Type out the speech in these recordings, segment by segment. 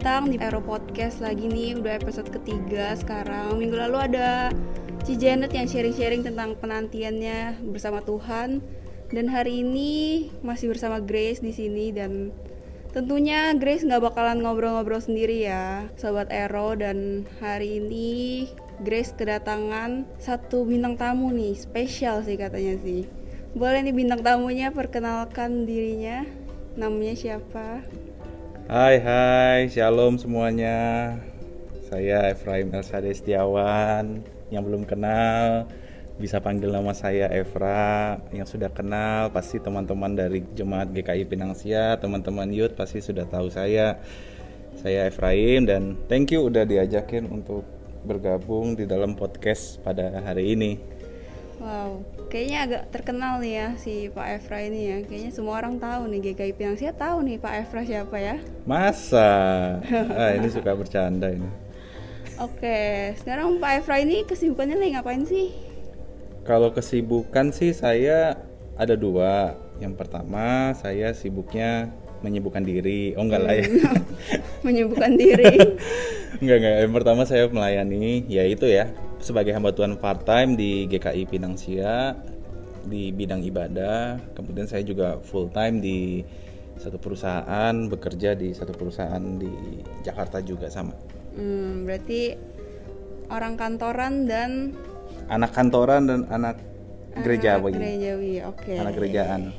datang di Aero Podcast lagi nih, udah episode ketiga sekarang. Minggu lalu ada Ci Janet yang sharing-sharing tentang penantiannya bersama Tuhan. Dan hari ini masih bersama Grace di sini dan tentunya Grace nggak bakalan ngobrol-ngobrol sendiri ya, Sobat Aero. Dan hari ini Grace kedatangan satu bintang tamu nih, spesial sih katanya sih. Boleh nih bintang tamunya perkenalkan dirinya, namanya siapa? Hai hai, shalom semuanya. Saya Efraim Elsade Setiawan. Yang belum kenal bisa panggil nama saya Efra. Yang sudah kenal pasti teman-teman dari Jemaat GKI Pinangsia, teman-teman youth pasti sudah tahu saya. Saya Efraim dan thank you udah diajakin untuk bergabung di dalam podcast pada hari ini. Wow, kayaknya agak terkenal nih ya si Pak Efra ini ya. Kayaknya semua orang tahu nih GKI Pinangsia tahu nih Pak Efra siapa ya. Masa? ah, ini suka bercanda ini. Oke, sekarang Pak Efra ini kesibukannya lagi ngapain sih? Kalau kesibukan sih saya ada dua. Yang pertama saya sibuknya menyibukkan diri. Oh enggak lah ya. Menyibukkan diri. enggak enggak. Yang pertama saya melayani ya itu ya sebagai hamba Tuhan part time di GKI Pinangsia di bidang ibadah. Kemudian saya juga full time di satu perusahaan bekerja di satu perusahaan di Jakarta juga sama. Hmm, berarti orang kantoran dan Anak kantoran dan anak gerejawi. gerejawi. Oke. Anak gerejaan.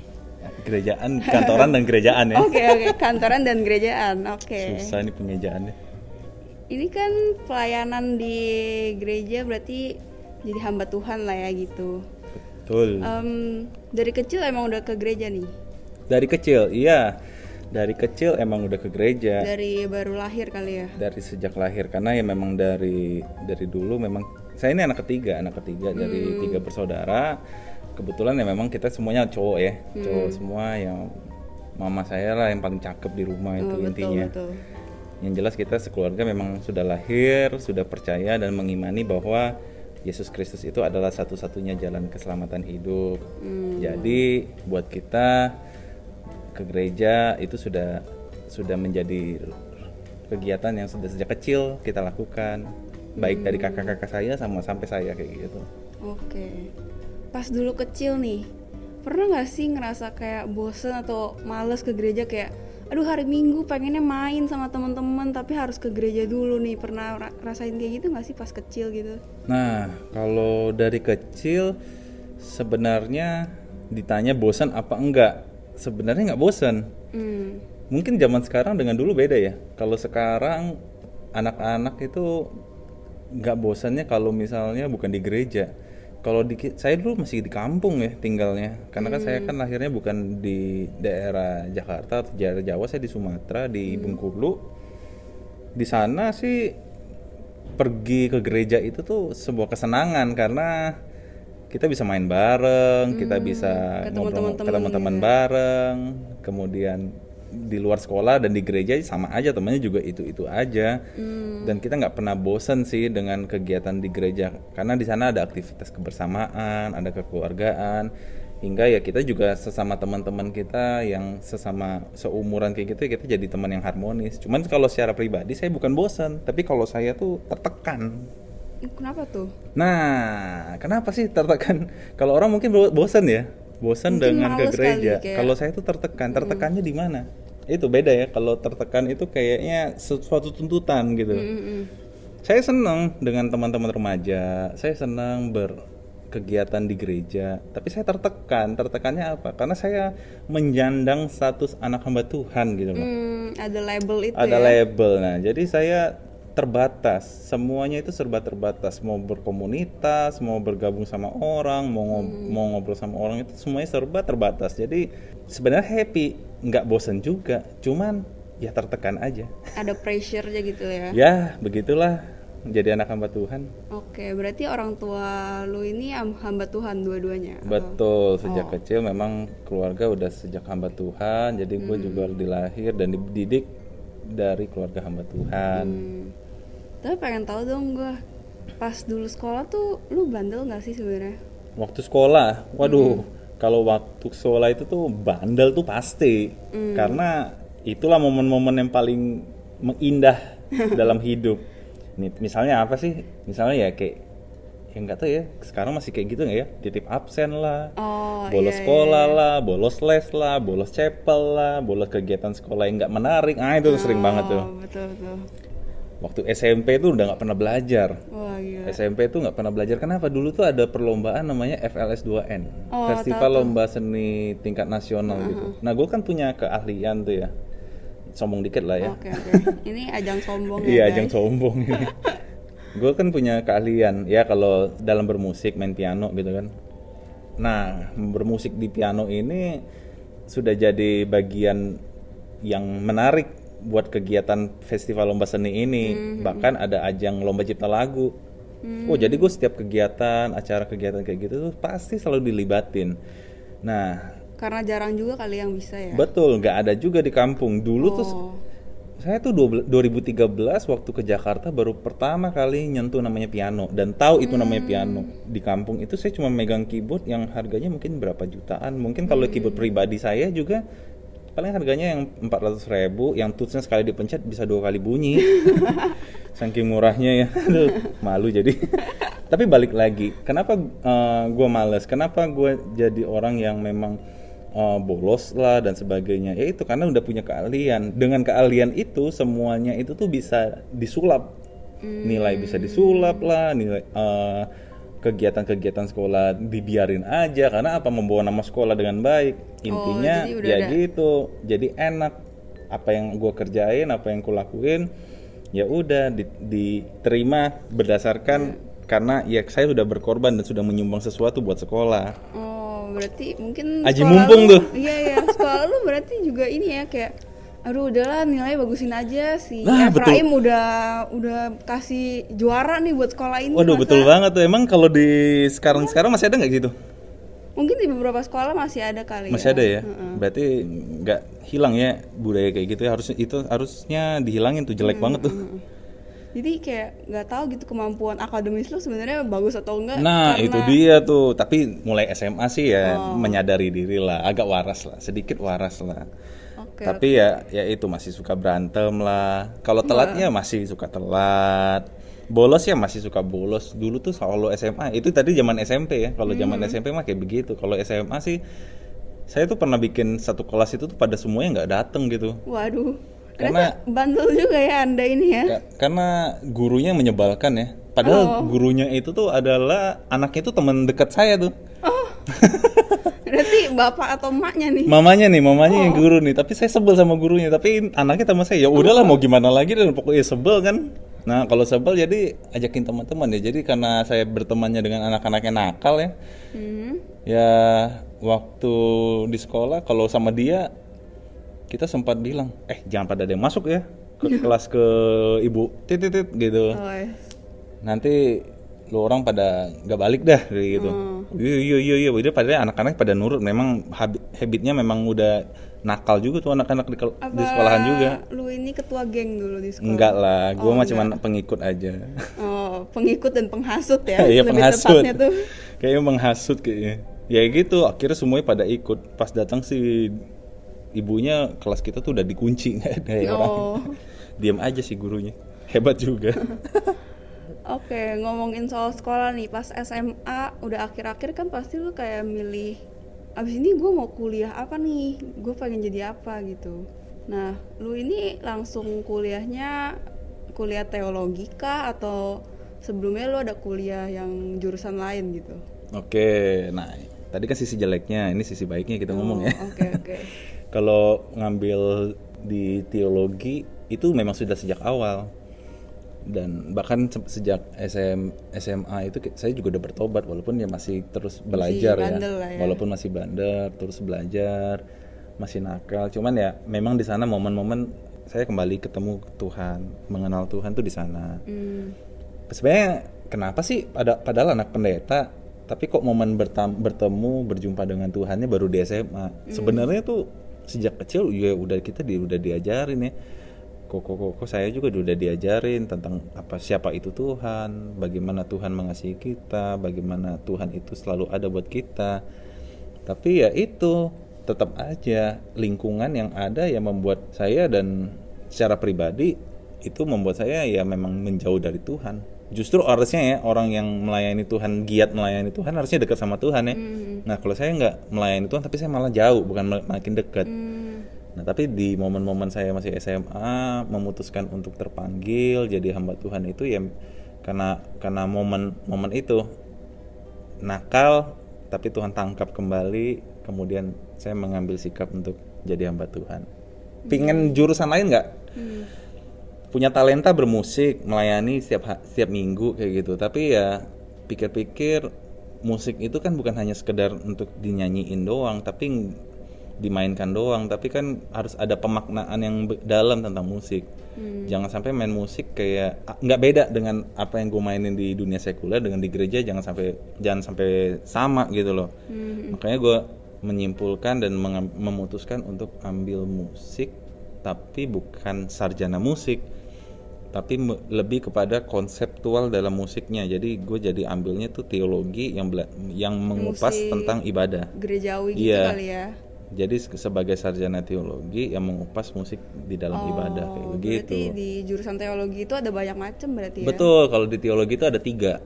Gerejaan, kantoran dan gerejaan ya. Oke oke, kantoran dan gerejaan. Oke. Susah nih pengejaannya. Ini kan pelayanan di gereja berarti jadi hamba Tuhan lah ya gitu. Betul. Em, dari kecil emang udah ke gereja nih. Dari kecil, iya. Dari kecil emang udah ke gereja. Dari baru lahir kali ya. Dari sejak lahir karena ya memang dari dari dulu memang saya ini anak ketiga, anak ketiga dari tiga bersaudara. Kebetulan ya memang kita semuanya cowok ya, cowok semua yang mama saya lah yang paling cakep di rumah itu Oh, betul intinya. betul. Yang jelas kita sekeluarga memang sudah lahir, sudah percaya dan mengimani bahwa Yesus Kristus itu adalah satu-satunya jalan keselamatan hidup. Jadi buat kita ke gereja itu sudah sudah menjadi kegiatan yang sudah sejak kecil kita lakukan, baik dari kakak-kakak saya sama sampai saya kayak gitu. Oke. Pas dulu kecil nih, pernah nggak sih ngerasa kayak bosen atau males ke gereja kayak, aduh hari Minggu pengennya main sama teman-teman tapi harus ke gereja dulu nih. Pernah ra- rasain kayak gitu nggak sih pas kecil gitu? Nah, kalau dari kecil sebenarnya ditanya bosan apa enggak? Sebenarnya nggak bosan. Hmm. Mungkin zaman sekarang dengan dulu beda ya. Kalau sekarang anak-anak itu nggak bosannya kalau misalnya bukan di gereja. Kalau di saya dulu masih di kampung ya tinggalnya. Karena kan saya kan lahirnya bukan di daerah Jakarta atau daerah Jawa, saya di Sumatera di Bengkulu. Di sana sih pergi ke gereja itu tuh sebuah kesenangan karena kita bisa main bareng, kita bisa ketemu ngobrol teman-teman ketemu teman bareng, kemudian di luar sekolah dan di gereja sama aja temannya juga itu itu aja dan kita nggak pernah bosen sih dengan kegiatan di gereja karena di sana ada aktivitas kebersamaan ada kekeluargaan. Hingga ya kita juga sesama teman-teman kita yang sesama seumuran kayak gitu ya kita jadi teman yang harmonis. Cuman kalau secara pribadi saya bukan bosen tapi kalau saya tuh tertekan. Kenapa tuh? Nah, kenapa sih tertekan? Kalau orang mungkin bo- bosan ya, bosan dengan ke gereja. kayak- Kalau saya tuh tertekan, tertekannya di mana? Itu beda ya. Kalau tertekan itu kayaknya sesuatu tuntutan gitu. Mm-mm. Saya senang dengan teman-teman remaja. Saya senang berkegiatan di gereja. Tapi saya tertekan. Tertekannya apa? Karena saya menjandang status anak hamba Tuhan gitu loh Hmm, ada label itu ada ya. label nah jadi saya terbatas semuanya itu serba terbatas mau berkomunitas mau bergabung sama orang mau ngob- Hmm. mau ngobrol sama orang itu semuanya serba terbatas jadi sebenarnya happy nggak bosen juga cuman ya tertekan aja Ada pressure-nya gitu ya. ya begitulah jadi anak hamba Tuhan Oke, berarti orang tua lu ini am- hamba Tuhan dua-duanya. betul sejak Oh. kecil memang keluarga udah sejak hamba Tuhan jadi gue Hmm. juga dilahir dan dididik dari keluarga hamba Tuhan Hmm. Tapi pengen tahu dong gue, pas dulu sekolah tuh lu bandel nggak sih sebenarnya? Waktu sekolah, waduh, kalau waktu sekolah itu tuh bandel tuh pasti, karena itulah momen-momen yang paling mengindah dalam hidup. Nih, misalnya apa sih? Misalnya ya kayak yang nggak tahu ya sekarang masih kayak gitu nggak ya titip absen lah Oh, bolos iya, sekolah iya, iya. lah bolos les lah bolos chapel lah bolos kegiatan sekolah yang nggak menarik ah itu sering banget tuh Oh, betul betul waktu SMP tuh udah nggak pernah belajar. Wah gila. SMP tuh nggak pernah belajar. Kenapa? Dulu tuh ada perlombaan namanya FLS 2N Oh, Festival tahu. Tuh. Lomba Seni Tingkat Nasional gitu. Nah gue kan punya keahlian tuh ya. Sombong dikit lah ya. Oke oke. Ini ajang sombong Iya, ya ajang guys. sombong ini. gue kan punya keahlian. Ya kalau dalam bermusik main piano gitu kan. Nah, bermusik di piano ini sudah jadi bagian yang menarik buat kegiatan festival lomba seni ini. Bahkan ada ajang lomba cipta lagu. Oh, jadi gue setiap kegiatan, acara kegiatan kayak gitu tuh pasti selalu dilibatin. Nah, karena jarang juga kali yang bisa ya? Betul, nggak ada juga di kampung. Dulu tuh oh. saya tuh 12 2013 waktu ke Jakarta baru pertama kali nyentuh namanya piano. Dan tahu itu namanya piano. Di kampung itu saya cuma megang keyboard yang harganya mungkin berapa jutaan. Mungkin kalau keyboard pribadi saya juga paling harganya yang 400 ribu yang tutsnya sekali dipencet bisa dua kali bunyi. Saking murahnya ya. Aduh, malu jadi. Tapi balik lagi kenapa gue males? Kenapa gue jadi orang yang memang uh, bolos lah dan sebagainya? Ya itu karena udah punya keahlian. Dengan keahlian itu semuanya itu tuh bisa disulap. Nilai bisa disulap lah nilai uh, kegiatan-kegiatan sekolah dibiarin aja. Karena apa? Membawa nama sekolah dengan baik. Intinya udah ya gitu. Jadi enak. Apa yang gue kerjain apa yang gue lakuin ya udah di- diterima berdasarkan karena ya saya sudah berkorban dan sudah menyumbang sesuatu buat sekolah. Oh, berarti mungkin Aji mumpung lu- tuh. Iya iya, sekolah lu berarti juga ini ya kayak aduh udahlah nilai bagusin aja sih. Betul. Efraim udah udah kasih juara nih buat sekolah ini. Waduh masa- betul banget tuh. Emang kalau di sekarang sekarang masih ada nggak gitu? Mungkin di beberapa sekolah masih ada kali Masih ya. ada ya. Berarti nggak hilang ya budaya kayak gitu ya. Harusnya itu harusnya dihilangin tuh jelek banget tuh. Jadi kayak nggak tahu gitu kemampuan akademis lu sebenarnya bagus atau enggak. Nah karena- itu dia tuh. Tapi mulai SMA sih ya menyadari diri lah. Agak waras lah. Sedikit waras lah. Oke. Tapi ya ya itu masih suka berantem lah. Kalau telatnya masih suka telat. Bolos ya masih suka bolos. Dulu tuh selalu SMA. Itu tadi zaman SMP ya. Kalau zaman SMP mah kayak begitu. Kalau SMA sih saya tuh pernah bikin satu kelas itu tuh pada semuanya nggak dateng gitu. Waduh. Karena- bandel juga ya Anda ini ya. Ka- karena gurunya menyebalkan ya. Padahal gurunya itu tuh adalah anaknya itu teman dekat saya tuh. Oh. Berarti bapak atau emaknya nih. Mamanya nih, mamanya yang guru nih. Tapi saya sebel sama gurunya. Tapi anaknya sama saya ya udahlah mau gimana lagi dan pokoknya sebel kan. Nah kalau sebel jadi ajakin teman-teman ya. Jadi karena saya bertemannya dengan anak-anaknya nakal ya. Hmm. Ya waktu di sekolah kalau sama dia kita sempat bilang, eh jangan pada ada yang masuk ya ke kelas ke ibu titit gitu. Oh, ya. Nanti lu orang pada nggak balik dah gitu. Iya iya iya iya. Udah padahal anak-anak pada nurut. Memang habi- habitnya memang udah nakal juga tuh anak-anak di, di sekolahan juga. Lu ini ketua geng dulu di sekolah. Enggak lah, gua Oh, mah cuma pengikut aja. Oh, pengikut dan penghasut ya. Iya penghasut. tuh. Kayaknya menghasut kayaknya. Ya gitu, akhirnya semuanya pada ikut. Pas datang si ibunya kelas kita tuh udah dikunci nggak ada ya orang. Oh. Diam aja sih gurunya. Hebat juga. Oke, ngomongin soal sekolah nih, pas SMA udah akhir-akhir kan pasti lu kayak milih abis ini gue mau kuliah apa nih, gue pengen jadi apa gitu. Nah, lu ini langsung kuliahnya kuliah teologi kah atau sebelumnya lu ada kuliah yang jurusan lain gitu? Oke, nah tadi kan sisi jeleknya, ini sisi baiknya kita ngomong ya. Oh, Oke oke. Kalau ngambil di teologi itu memang sudah sejak awal dan bahkan se- sejak SM, SMA itu saya juga udah bertobat walaupun ya masih terus belajar ya. bandel lah ya. walaupun masih bandel terus belajar masih nakal cuman ya memang di sana momen-momen saya kembali ketemu Tuhan mengenal Tuhan tuh di sana Hmm. sebenarnya kenapa sih pada padahal anak pendeta tapi kok momen bertam- bertemu berjumpa dengan Tuhannya baru di SMA sebenarnya tuh sejak kecil ya udah kita di, udah diajarin ya. Kok kok kok- saya juga udah diajarin tentang apa siapa itu Tuhan bagaimana Tuhan mengasihi kita bagaimana Tuhan itu selalu ada buat kita. Tapi ya itu tetap aja lingkungan yang ada yang membuat saya dan secara pribadi itu membuat saya ya memang menjauh dari Tuhan justru harusnya ya orang yang melayani Tuhan giat melayani Tuhan harusnya dekat sama Tuhan ya. Nah kalau saya nggak melayani Tuhan tapi saya malah jauh bukan makin dekat. Hmm. nah tapi di momen-momen saya masih SMA memutuskan untuk terpanggil jadi hamba Tuhan itu ya karena karena momen-momen itu. Nakal tapi Tuhan tangkap kembali kemudian saya mengambil sikap untuk jadi hamba Tuhan. Pingin jurusan lain nggak? Hmm. Punya talenta bermusik melayani setiap setiap minggu kayak gitu. Tapi ya pikir-pikir musik itu kan bukan hanya sekedar untuk dinyanyiin doang tapi dimainkan doang. Tapi kan harus ada pemaknaan yang dalam tentang musik. Jangan sampai main musik kayak nggak beda dengan apa yang gue mainin di dunia sekuler dengan di gereja jangan sampai jangan sampai sama gitu loh. Hmm. makanya gue menyimpulkan dan memutuskan untuk ambil musik tapi bukan sarjana musik tapi lebih kepada konseptual dalam musiknya jadi gue jadi ambilnya tuh teologi yang bela- yang mengupas Musik. tentang ibadah gerejawi gitu Iya. kali ya jadi se- sebagai sarjana teologi yang mengupas musik di dalam ibadah kayak Oh, begitu berarti di jurusan teologi itu ada banyak macam berarti ya Betul, kalau di teologi itu ada tiga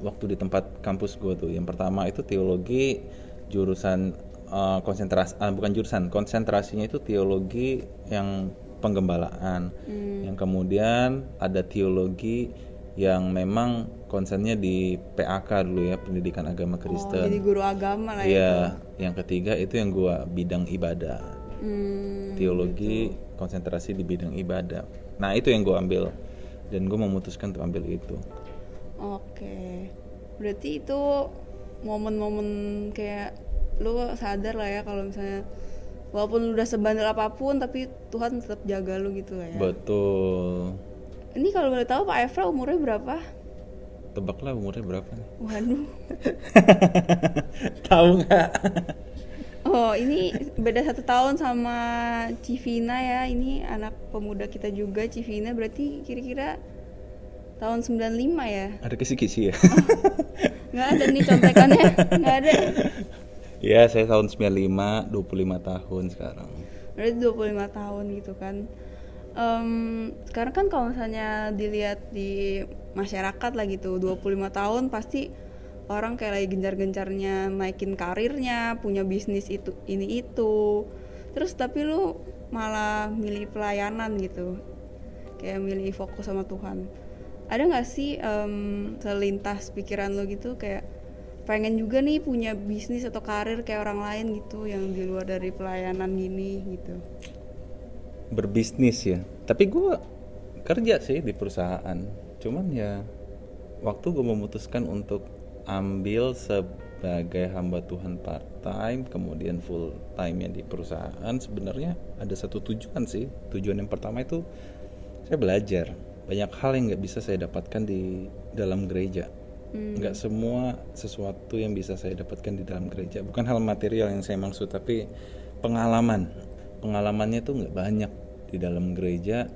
waktu di tempat kampus gue tuh. Yang pertama itu teologi jurusan uh, konsentrasi, ah, bukan jurusan, konsentrasinya itu teologi yang penggembalaan. Hmm. Yang kemudian ada teologi yang memang konsennya di PAK dulu ya, pendidikan agama Oh, Kristen. jadi guru agama lah ya Iya, yang ketiga itu yang gua bidang ibadah. Hmm. Teologi konsentrasi di bidang ibadah. Nah, itu yang gua ambil dan gue memutuskan untuk ambil itu. Oke, berarti itu momen-momen kayak lu sadar lah ya kalau misalnya walaupun lu udah sebandel apa pun tapi Tuhan tetap jaga lu gitu lah ya. Betul. Ini kalau boleh tahu Pak Efra umurnya berapa? Tebaklah umurnya berapa nih? Waduh. Tahu nggak? Oh ini beda satu tahun sama Civina ya. Ini anak pemuda kita juga Civina berarti kira-kira tahun 95 ya? Ada kisi-kisi ya? Nggak ada nih contekannya, nggak ada. Ya, saya tahun 95, 25 tahun sekarang. berarti 25 tahun gitu kan. Em, sekarang kan kalau misalnya dilihat di masyarakat lah gitu 25 tahun pasti orang kayak lagi gencar-gencarnya naikin karirnya punya bisnis itu ini itu. Terus tapi lu malah milih pelayanan gitu kayak milih fokus sama Tuhan. Ada nggak sih em, selintas pikiran lo gitu kayak pengen juga nih punya bisnis atau karir kayak orang lain gitu yang di luar dari pelayanan gini gitu Berbisnis ya. Tapi gue kerja sih di perusahaan. Cuman ya waktu gue memutuskan untuk ambil sebagai hamba Tuhan part time, kemudian full time ya di perusahaan, sebenarnya ada satu tujuan sih. Tujuan yang pertama itu saya belajar banyak hal yang nggak bisa saya dapatkan di dalam gereja. Nggak semua sesuatu yang bisa saya dapatkan di dalam gereja. Bukan hal material yang saya maksud, tapi pengalaman. Pengalamannya tuh nggak banyak di dalam gereja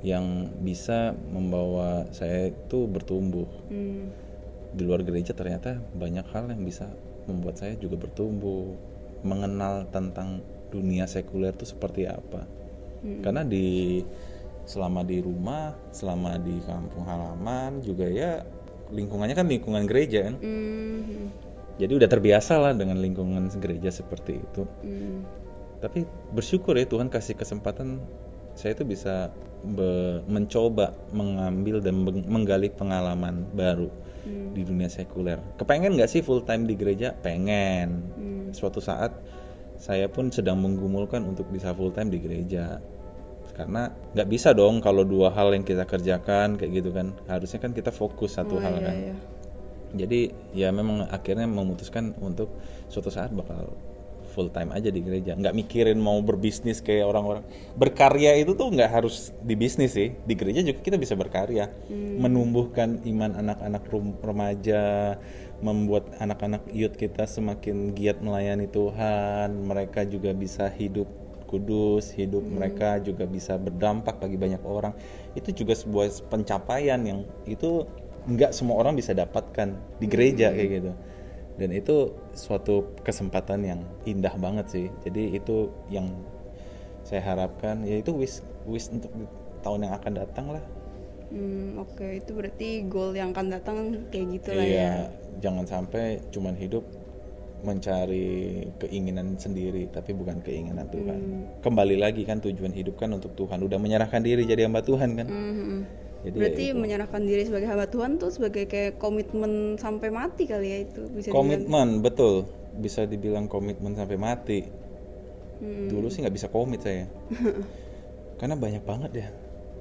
yang bisa membawa saya itu bertumbuh Hmm. di luar gereja ternyata banyak hal yang bisa membuat saya juga bertumbuh mengenal tentang dunia sekuler itu seperti apa karena di selama di rumah selama di kampung halaman juga ya lingkungannya kan lingkungan gereja kan Hmm. jadi udah terbiasa lah dengan lingkungan gereja seperti itu Hmm. tapi bersyukur ya Tuhan kasih kesempatan saya itu bisa be- mencoba mengambil dan meng- menggali pengalaman baru di dunia sekuler. Kepengen nggak sih full time di gereja? Pengen. Suatu saat saya pun sedang menggumulkan untuk bisa full time di gereja. Karena nggak bisa dong kalau dua hal yang kita kerjakan kayak gitu kan. Harusnya kan kita fokus satu Oh, hal iya, kan. iya. Jadi ya memang akhirnya memutuskan untuk suatu saat bakal full time aja di gereja, nggak mikirin mau berbisnis kayak orang-orang. Berkarya itu tuh nggak harus di bisnis sih, di gereja juga kita bisa berkarya, menumbuhkan iman anak-anak remaja, membuat anak-anak youth kita semakin giat melayani Tuhan, mereka juga bisa hidup kudus, hidup mereka juga bisa berdampak bagi banyak orang. Itu juga sebuah pencapaian yang itu nggak semua orang bisa dapatkan di gereja kayak gitu. Dan itu suatu kesempatan yang indah banget sih. Jadi itu yang saya harapkan yaitu wish wish untuk tahun yang akan datang lah Hmm, oke itu berarti goal yang akan datang kayak gitu lah ya. iya jangan sampai cuman hidup mencari keinginan sendiri tapi bukan keinginan Tuhan Hmm. kembali lagi kan tujuan hidup kan untuk Tuhan udah menyerahkan diri jadi hamba Tuhan kan Mhm. jadi Berarti ya itu. menyerahkan diri sebagai hamba Tuhan tuh sebagai kayak komitmen sampai mati kali ya itu bisa dibilang. komitmen betul bisa dibilang komitmen sampai mati Hmm. dulu sih nggak bisa komit saya karena banyak banget ya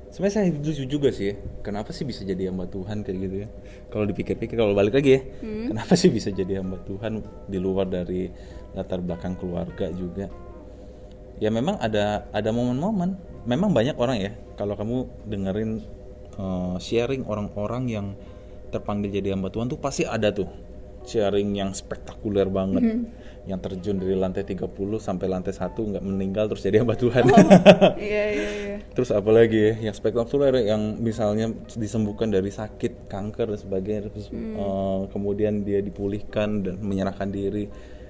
sebenarnya saya lucu juga sih. Ya. kenapa sih bisa jadi hamba Tuhan kayak gitu ya? Kalau dipikir-pikir kalau balik lagi ya. Kenapa sih bisa jadi hamba Tuhan di luar dari latar belakang keluarga juga? Ya memang ada ada momen-momen. Memang banyak orang ya. Kalau kamu dengerin eh, sharing orang-orang yang terpanggil jadi hamba Tuhan tuh pasti ada tuh sharing yang spektakuler banget yang terjun dari lantai 30 sampai lantai satu nggak meninggal terus jadi hamba Tuhan. Iya iya iya. terus apalagi ya yang spektakuler yang misalnya disembuhkan dari sakit kanker dan sebagainya terus eh, kemudian dia dipulihkan dan menyerahkan diri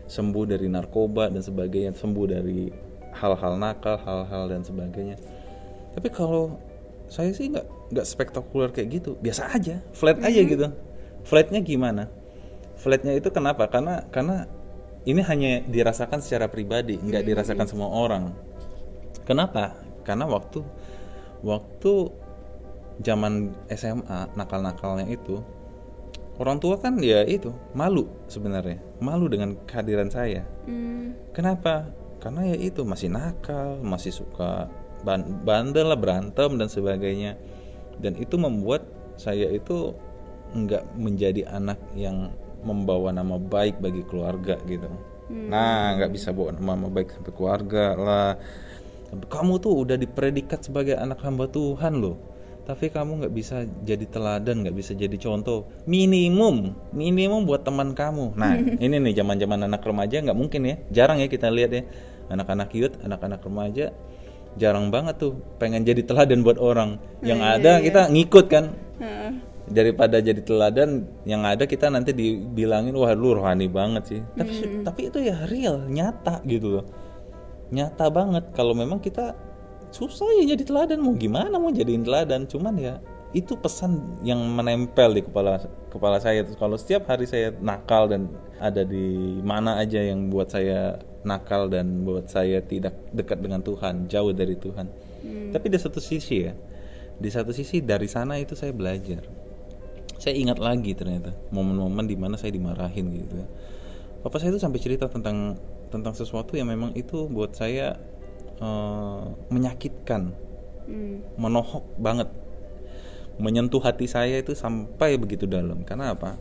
sembuh dari narkoba dan sebagainya sembuh dari hal-hal nakal hal-hal dan sebagainya. Tapi kalau saya sih nggak nggak spektakuler kayak gitu biasa aja flat aja gitu. Flatnya gimana? Flatnya itu kenapa? Karena karena ini hanya dirasakan secara pribadi nggak dirasakan semua orang. Kenapa? Karena waktu waktu zaman SMA nakal-nakalnya itu orang tua kan ya itu malu sebenarnya. Malu dengan kehadiran saya. Hmm. kenapa? Karena ya itu masih nakal masih suka ban- bandel lah berantem dan sebagainya. Dan itu membuat saya itu nggak menjadi anak yang membawa nama baik bagi keluarga gitu. Nah nggak bisa bawa nama baik sampai keluarga lah. Kamu tuh udah dipredikat sebagai anak hamba Tuhan loh. Tapi kamu nggak bisa jadi teladan nggak bisa jadi contoh. Minimum minimum buat teman kamu. Nah ini nih zaman zaman anak remaja nggak mungkin ya. Jarang ya kita lihat ya. Anak-anak youth anak-anak remaja jarang banget tuh pengen jadi teladan buat orang. Yang ada kita ngikut kan. Daripada jadi teladan yang ada kita nanti dibilangin wah lu rohani banget sih. Tapi tapi itu ya real nyata gitu loh. Nyata banget. Kalau memang kita susah ya jadi teladan mau gimana mau jadiin teladan? Cuman ya itu pesan yang menempel di kepala kepala saya Terus kalau setiap hari saya nakal dan ada di mana aja yang buat saya nakal dan buat saya tidak dekat dengan Tuhan jauh dari Tuhan. Tapi di satu sisi ya di satu sisi dari sana itu saya belajar saya ingat lagi ternyata momen-momen di mana saya dimarahin gitu ya. Papa saya itu sampai cerita tentang tentang sesuatu yang memang itu buat saya eh, menyakitkan. Hmm. menohok banget. Menyentuh hati saya itu sampai begitu dalam. Karena apa?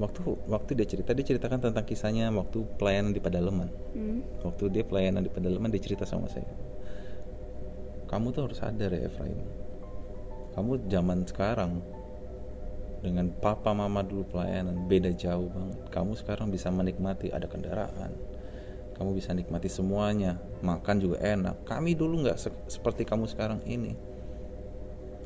Waktu waktu dia cerita dia ceritakan tentang kisahnya waktu pelayanan di pedalaman. Hmm. waktu dia pelayanan di pedalaman dia cerita sama saya. Kamu tuh harus sadar ya Efraim. Kamu zaman sekarang dengan papa mama dulu pelayanan beda jauh banget. Kamu sekarang bisa menikmati ada kendaraan. Kamu bisa nikmati semuanya makan juga enak. Kami dulu nggak se- seperti kamu sekarang ini.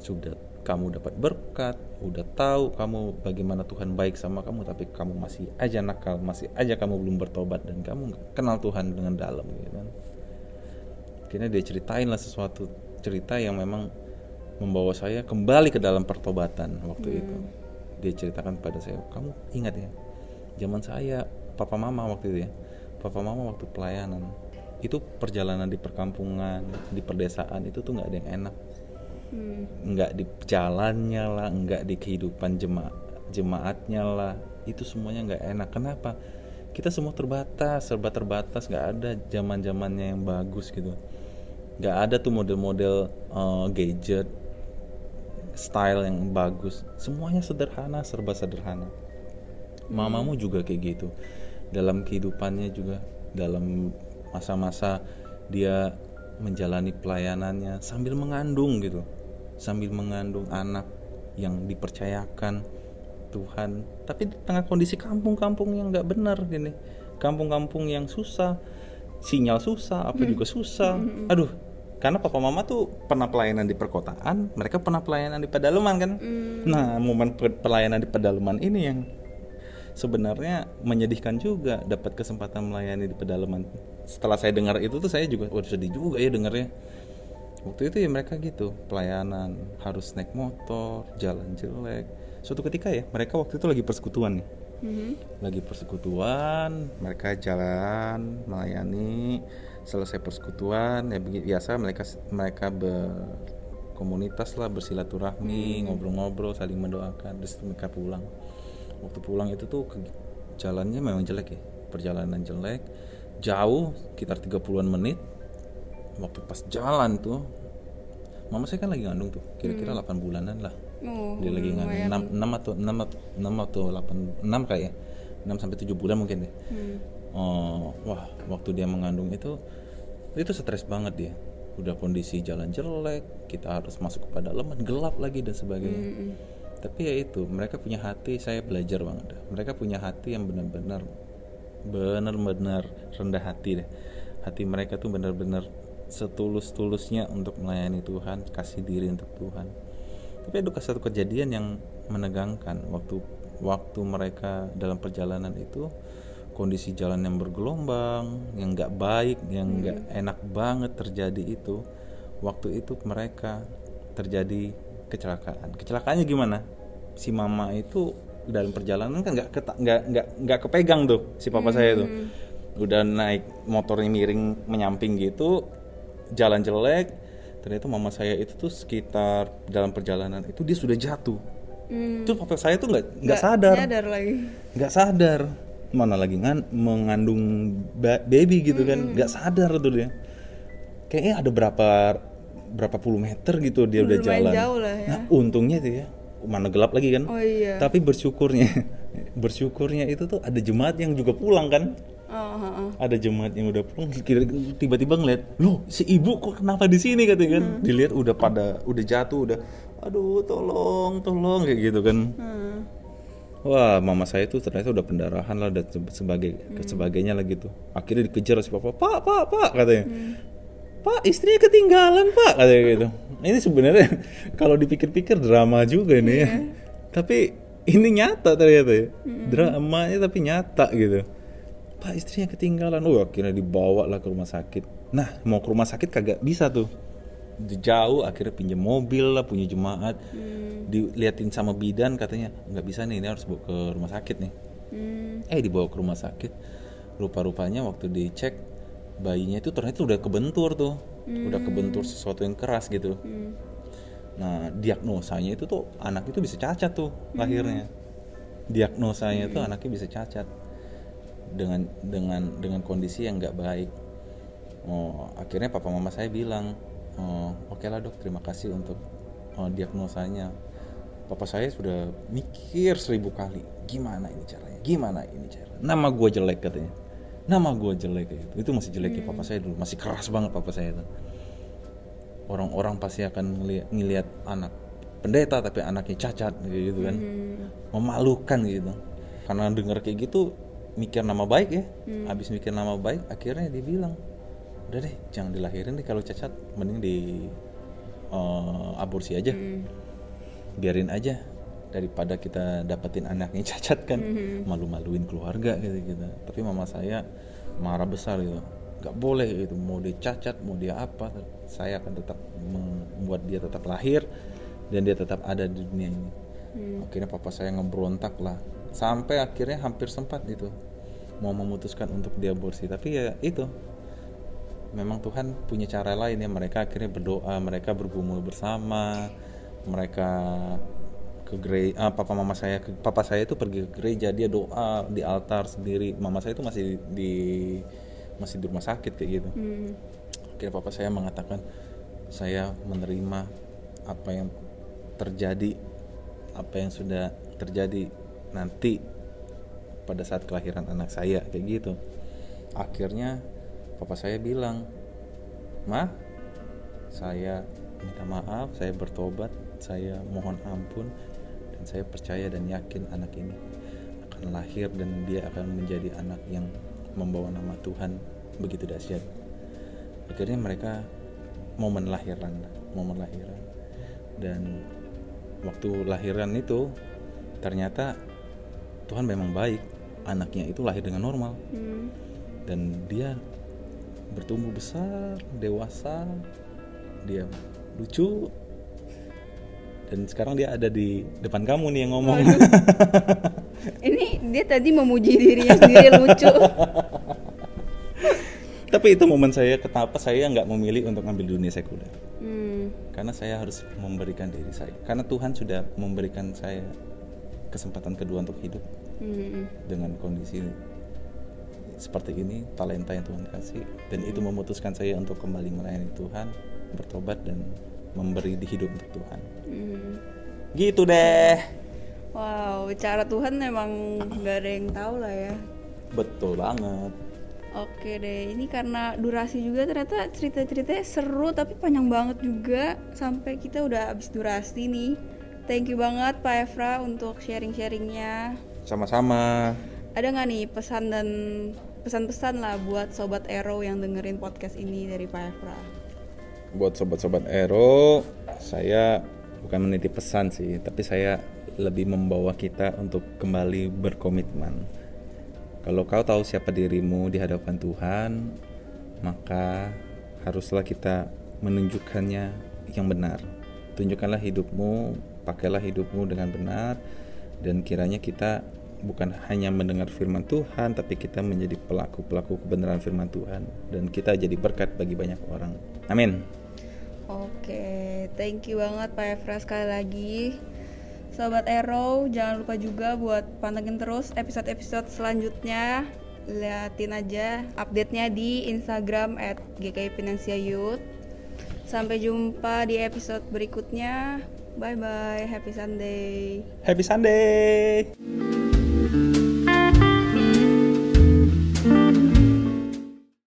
Sudah kamu dapat berkat udah tahu kamu bagaimana Tuhan baik sama kamu tapi kamu masih aja nakal masih aja kamu belum bertobat dan kamu kenal Tuhan dengan dalam gitu kan. Akhirnya dia ceritain lah sesuatu cerita yang memang membawa saya kembali ke dalam pertobatan waktu itu dia ceritakan pada saya kamu ingat ya zaman saya papa mama waktu itu ya papa mama waktu pelayanan itu perjalanan di perkampungan di perdesaan itu tuh nggak ada yang enak. Hmm. nggak di jalannya lah nggak di kehidupan jemaat jemaatnya lah itu semuanya nggak enak. Kenapa? Kita semua terbatas serba terbatas nggak ada zaman zamannya yang bagus gitu. Nggak ada tuh model-model eh, gadget style yang bagus. Semuanya sederhana serba sederhana. Mamamu juga kayak gitu. Dalam kehidupannya juga dalam masa-masa dia menjalani pelayanannya sambil mengandung gitu. Sambil mengandung anak yang dipercayakan Tuhan. Tapi di tengah kondisi kampung-kampung yang nggak benar gini. Kampung-kampung yang susah sinyal susah apa juga susah. Aduh karena papa mama tuh pernah pelayanan di perkotaan mereka pernah pelayanan di pedalaman kan nah momen pe- pelayanan di pedalaman ini yang sebenarnya menyedihkan juga dapat kesempatan melayani di pedalaman. Setelah saya dengar itu tuh saya juga waduh sedih juga ya dengarnya. waktu itu ya mereka gitu pelayanan harus naik motor jalan jelek suatu ketika ya mereka waktu itu lagi persekutuan nih Mhm. lagi persekutuan mereka jalan melayani selesai persekutuan ya biasa mereka mereka berkomunitas lah bersilaturahmi ngobrol-ngobrol saling mendoakan terus mereka pulang. Waktu pulang itu tuh ke- jalannya memang jelek ya perjalanan jelek. Jauh sekitar 30-an menit. Waktu pas jalan tuh mama saya kan lagi ngandung tuh kira-kira 8 bulanan lah. Oh, dia lagi ngandung. 6, 6 atau 6 atau 6 atau 8 6 kayak ya 6 sampai 7 bulan mungkin deh Hmm. Oh wah waktu dia mengandung itu itu stres banget dia. Udah kondisi jalan jelek kita harus masuk ke pedalaman gelap lagi dan sebagainya. Mm-mm. tapi ya itu mereka punya hati saya belajar banget mereka punya hati yang benar-benar benar-benar rendah hati deh. Hati mereka tuh benar-benar setulus-tulusnya untuk melayani Tuhan kasih diri untuk Tuhan. Tapi ada satu kejadian yang menegangkan. Waktu waktu mereka dalam perjalanan itu kondisi jalan yang bergelombang yang nggak baik yang nggak enak banget terjadi itu waktu itu mereka terjadi kecelakaan. Kecelakaannya gimana? Si mama itu dalam perjalanan kan nggak nggak nggak nggak kepegang tuh si papa saya tuh. Udah naik motornya miring menyamping gitu jalan jelek ternyata mama saya itu tuh sekitar dalam perjalanan itu dia sudah jatuh. Hmm. itu papa saya tuh nggak nggak sadar. nggak sadar mana lagi ngan mengandung ba- baby gitu kan. Nggak sadar tuh dia. Kayaknya ada berapa berapa puluh meter gitu dia udah Lumayan jalan. jauh lah ya. nah untungnya tuh ya mana gelap lagi kan. Oh iya. tapi bersyukurnya bersyukurnya itu tuh ada jemaat yang juga pulang kan. Oh, oh, oh. ada jemaat yang udah pulang tiba-tiba ngeliat loh si ibu kok kenapa di sini? katanya kan. Dilihat udah pada udah jatuh udah aduh tolong tolong kayak gitu kan. Hmm. Wah, mama saya tuh ternyata udah pendarahan lah dan se- sebagai sebagainya lah gitu. Akhirnya dikejar si papa, pak, pak, pak, katanya. Pak, istrinya ketinggalan, pak, katanya gitu. Ini sebenarnya kalau dipikir-pikir drama juga nih ya. Tapi ini nyata ternyata ya. Dramanya tapi nyata gitu. Pak, istrinya ketinggalan. Oh, akhirnya dibawa lah ke rumah sakit. Nah, mau ke rumah sakit kagak bisa tuh. Jauh akhirnya pinjam mobil lah punya jemaat. Diliatin sama bidan katanya nggak bisa nih ini harus bawa ke rumah sakit nih. Hmm. eh dibawa ke rumah sakit. Rupa-rupanya waktu dicek bayinya itu ternyata udah kebentur tuh. Udah kebentur sesuatu yang keras gitu. Hmm. nah diagnosanya itu tuh anak itu bisa cacat tuh lahirnya. Diagnosanya tuh anaknya bisa cacat. Dengan dengan dengan kondisi yang nggak baik. Oh akhirnya papa mama saya bilang oh, oke lah dok. Terima kasih untuk oh, diagnosanya. Papa saya sudah mikir seribu kali gimana ini caranya? Gimana ini caranya nama gue jelek katanya. Nama gue jelek gitu. Itu masih jelek ya papa saya dulu. Masih keras banget papa saya itu. Orang-orang pasti akan ngeliat, ngeliat anak pendeta tapi anaknya cacat gitu kan. Memalukan gitu. Karena dengar kayak gitu mikir nama baik ya. Habis mikir nama baik akhirnya dia bilang udah deh jangan dilahirin deh kalau cacat. Mending di eh, aborsi aja. Biarin aja daripada kita dapetin anaknya cacat kan. Malu-maluin keluarga gitu gitu. Tapi mama saya marah besar gitu. Nggak boleh gitu. Mau dia cacat mau dia apa saya akan tetap membuat dia tetap lahir dan dia tetap ada di dunia ini. Akhirnya papa saya ngebrontak lah. Sampai akhirnya hampir sempat itu mau memutuskan untuk diaborsi. Tapi ya itu memang Tuhan punya cara lain ya. Mereka akhirnya berdoa mereka bergumul bersama mereka ke gereja papa mama saya ke, papa saya itu pergi ke gereja dia doa di altar sendiri. Mama saya itu masih di masih di rumah sakit kayak gitu. Hmm. akhirnya papa saya mengatakan saya menerima apa yang terjadi apa yang sudah terjadi nanti pada saat kelahiran anak saya kayak gitu. Akhirnya papa saya bilang ma saya minta maaf saya bertobat saya mohon ampun dan saya percaya dan yakin anak ini akan lahir dan dia akan menjadi anak yang membawa nama Tuhan begitu dahsyat. Akhirnya mereka momen lahiran momen lahiran. Dan waktu lahiran itu ternyata Tuhan memang baik anaknya itu lahir dengan normal. Hmm. dan dia bertumbuh besar dewasa dia lucu dan sekarang dia ada di depan kamu nih yang ngomong. Ini dia tadi memuji dirinya sendiri lucu. tapi itu momen saya kenapa saya nggak memilih untuk ngambil dunia sekuler Hmm. karena saya harus memberikan diri saya karena Tuhan sudah memberikan saya kesempatan kedua untuk hidup Hmm. dengan kondisi seperti ini talenta yang Tuhan kasih dan itu memutuskan saya untuk kembali melayani Tuhan bertobat dan memberi di hidup untuk Tuhan Hmm. gitu deh Wow, cara Tuhan memang nggak ada yang tahu lah ya. betul banget Oke deh, ini karena durasi juga ternyata cerita-ceritanya seru tapi panjang banget juga sampai kita udah habis durasi nih. Thank you banget Pak Efra untuk sharing-sharingnya. sama-sama Ada nggak nih pesan dan pesan-pesan lah buat sobat Ero yang dengerin podcast ini dari Pak Efra? buat sobat-sobat Ero saya bukan menitip pesan sih tapi saya lebih membawa kita untuk kembali berkomitmen kalau kau tahu siapa dirimu di hadapan Tuhan maka haruslah kita menunjukkannya yang benar tunjukkanlah hidupmu pakailah hidupmu dengan benar dan kiranya kita bukan hanya mendengar firman Tuhan tapi kita menjadi pelaku-pelaku kebenaran firman Tuhan dan kita jadi berkat bagi banyak orang amin Oke, thank you banget Pak Efra sekali lagi. Sobat Ero, jangan lupa juga buat pantengin terus episode-episode selanjutnya. Liatin aja update-nya di Instagram at GKI Youth. Sampai jumpa di episode berikutnya. Bye bye, happy Sunday. Happy Sunday